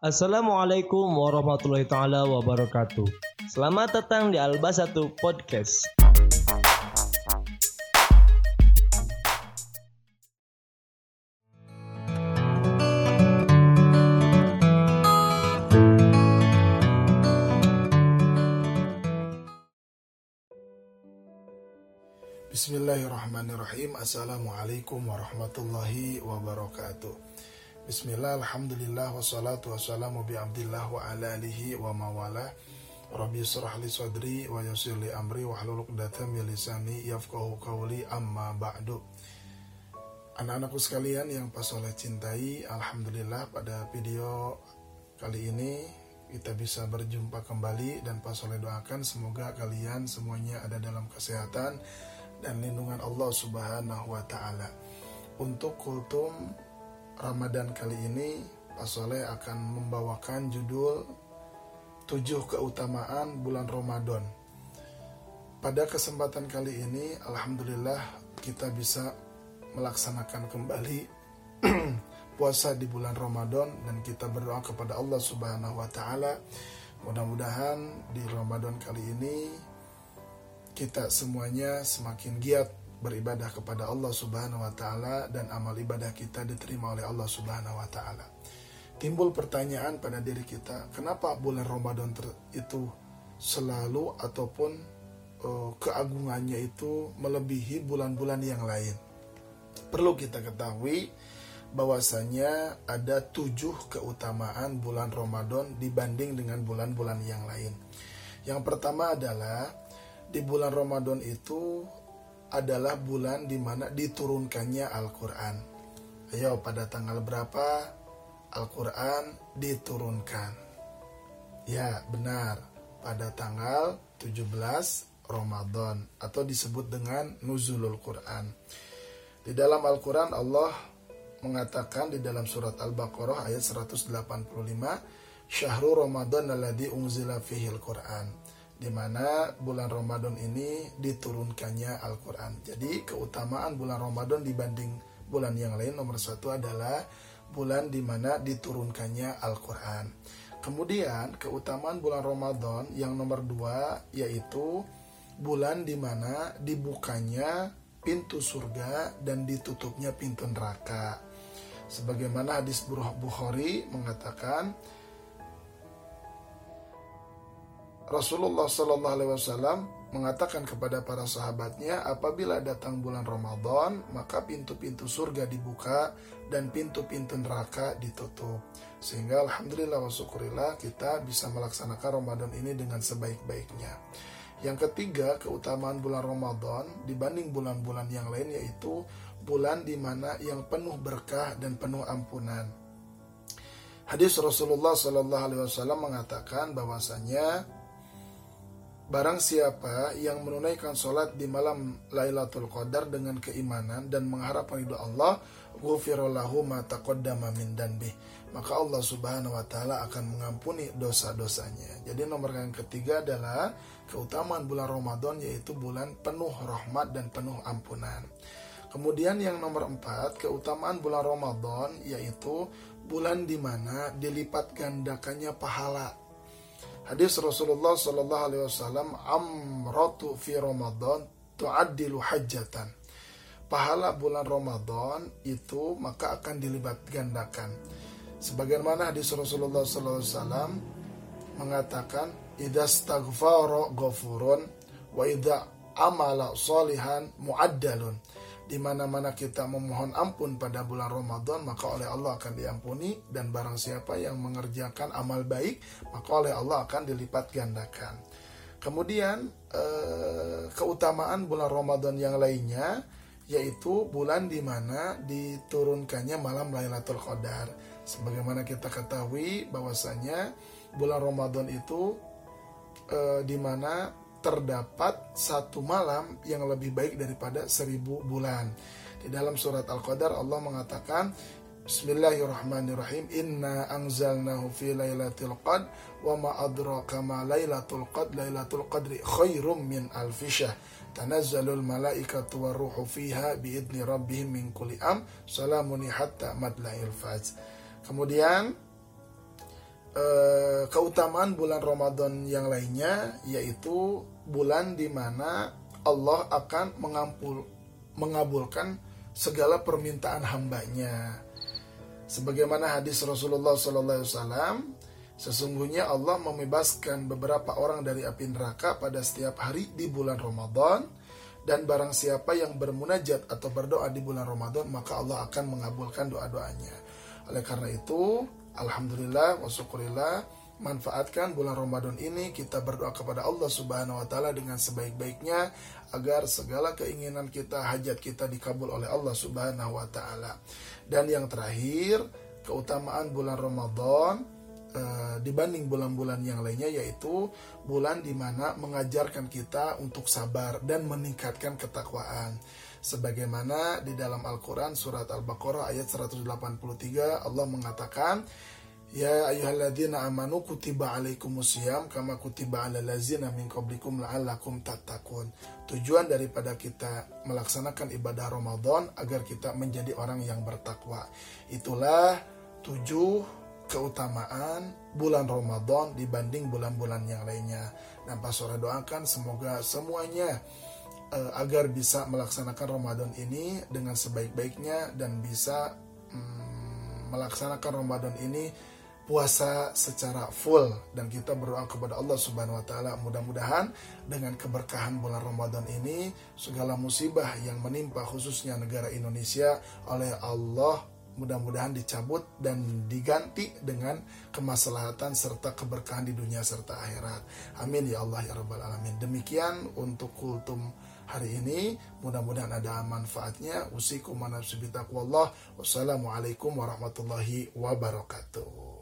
Assalamualaikum warahmatullahi taala wabarakatuh. Selamat datang di Alba Satu Podcast. Bismillahirrahmanirrahim Assalamualaikum warahmatullahi wabarakatuh Bismillah, Alhamdulillah, wassalatu wassalamu bi abdillah wa ala alihi wa mawala Rabbi surah li sadri wa yasir li amri wa halul uqdatan min lisani yafqahu qawli amma ba'du Anak-anakku sekalian yang pas oleh cintai Alhamdulillah pada video kali ini kita bisa berjumpa kembali dan pas oleh doakan semoga kalian semuanya ada dalam kesehatan dan lindungan Allah Subhanahu wa taala. Untuk kultum Ramadan kali ini Pak Soleh akan membawakan judul tujuh keutamaan bulan Ramadan. Pada kesempatan kali ini Alhamdulillah kita bisa melaksanakan kembali puasa di bulan Ramadan dan kita berdoa kepada Allah Subhanahu wa taala mudah-mudahan di Ramadan kali ini kita semuanya semakin giat beribadah kepada Allah Subhanahu wa taala dan amal ibadah kita diterima oleh Allah Subhanahu wa taala. Timbul pertanyaan pada diri kita, kenapa bulan Ramadan itu selalu ataupun uh, keagungannya itu melebihi bulan-bulan yang lain? Perlu kita ketahui bahwasanya ada tujuh keutamaan bulan Ramadan dibanding dengan bulan-bulan yang lain. Yang pertama adalah di bulan Ramadan itu adalah bulan di mana diturunkannya Al-Quran. Ayo pada tanggal berapa Al-Quran diturunkan? Ya benar, pada tanggal 17 Ramadan atau disebut dengan Nuzulul Quran. Di dalam Al-Quran Allah mengatakan di dalam surat Al-Baqarah ayat 185 Syahrul Ramadan alladhi unzila fihil Quran di mana bulan Ramadan ini diturunkannya Al-Quran. Jadi keutamaan bulan Ramadan dibanding bulan yang lain nomor satu adalah bulan di mana diturunkannya Al-Quran. Kemudian keutamaan bulan Ramadan yang nomor dua yaitu bulan di mana dibukanya pintu surga dan ditutupnya pintu neraka. Sebagaimana hadis Bukhari mengatakan, Rasulullah Shallallahu Alaihi Wasallam mengatakan kepada para sahabatnya, apabila datang bulan Ramadan, maka pintu-pintu surga dibuka dan pintu-pintu neraka ditutup. Sehingga alhamdulillah wa syukurillah kita bisa melaksanakan Ramadan ini dengan sebaik-baiknya. Yang ketiga, keutamaan bulan Ramadan dibanding bulan-bulan yang lain yaitu bulan di mana yang penuh berkah dan penuh ampunan. Hadis Rasulullah Shallallahu Alaihi Wasallam mengatakan bahwasanya Barang siapa yang menunaikan sholat di malam Lailatul Qadar dengan keimanan dan mengharap ridho Allah, ghufirallahu ma taqaddama min danbih. Maka Allah Subhanahu wa taala akan mengampuni dosa-dosanya. Jadi nomor yang ketiga adalah keutamaan bulan Ramadan yaitu bulan penuh rahmat dan penuh ampunan. Kemudian yang nomor empat, keutamaan bulan Ramadan yaitu bulan di mana dilipat gandakannya pahala Hadis Rasulullah Sallallahu Alaihi Wasallam amratu fi Ramadan tu'addilu hajjatan. Pahala bulan Ramadan itu maka akan dilibat gandakan. Sebagaimana hadis Rasulullah Sallallahu Alaihi Wasallam mengatakan, "Idza staghfara ghafurun wa idza amala salihan muaddalun." Di mana-mana kita memohon ampun pada bulan Ramadan maka oleh Allah akan diampuni dan barang siapa yang mengerjakan amal baik maka oleh Allah akan dilipat gandakan. Kemudian eh, keutamaan bulan Ramadan yang lainnya yaitu bulan di mana diturunkannya malam Lailatul Qadar. Sebagaimana kita ketahui bahwasanya bulan Ramadan itu eh, di mana terdapat satu malam yang lebih baik daripada seribu bulan. Di dalam surat Al-Qadar Allah mengatakan Bismillahirrahmanirrahim. Inna anzalnahu fi lailatul qad Wa ma adraka ma lailatul qad Lailatul qadri khairum min alfishah Tanazzalul malaikatu wa ruhu fiha Biidni rabbihim min kulli am Salamuni hatta madla'il fajr. Kemudian eh, keutamaan bulan Ramadan yang lainnya yaitu bulan di mana Allah akan mengampul, mengabulkan segala permintaan hambanya. Sebagaimana hadis Rasulullah SAW, sesungguhnya Allah membebaskan beberapa orang dari api neraka pada setiap hari di bulan Ramadan dan barang siapa yang bermunajat atau berdoa di bulan Ramadan maka Allah akan mengabulkan doa-doanya. Oleh karena itu, alhamdulillah wa syukurillah manfaatkan bulan Ramadan ini kita berdoa kepada Allah Subhanahu wa taala dengan sebaik-baiknya agar segala keinginan kita, hajat kita dikabul oleh Allah Subhanahu wa taala. Dan yang terakhir, keutamaan bulan Ramadan e, dibanding bulan-bulan yang lainnya yaitu bulan di mana mengajarkan kita untuk sabar dan meningkatkan ketakwaan. Sebagaimana di dalam Al-Qur'an surat Al-Baqarah ayat 183 Allah mengatakan Ya ayyuhalladzina amanu kutiba alaikumusiyam kama kutiba alal ladzina min qablikum la'allakum tattaqun. Tujuan daripada kita melaksanakan ibadah Ramadan agar kita menjadi orang yang bertakwa. Itulah tujuh keutamaan bulan Ramadan dibanding bulan-bulan yang lainnya. Dan Sore doakan semoga semuanya uh, agar bisa melaksanakan Ramadan ini dengan sebaik-baiknya dan bisa um, melaksanakan Ramadan ini puasa secara full dan kita berdoa kepada Allah Subhanahu wa taala mudah-mudahan dengan keberkahan bulan Ramadan ini segala musibah yang menimpa khususnya negara Indonesia oleh Allah mudah-mudahan dicabut dan diganti dengan kemaslahatan serta keberkahan di dunia serta akhirat. Amin ya Allah ya rabbal alamin. Demikian untuk kultum hari ini. Mudah-mudahan ada manfaatnya. Usikum manafsi bitaqwallah. Wassalamualaikum warahmatullahi wabarakatuh.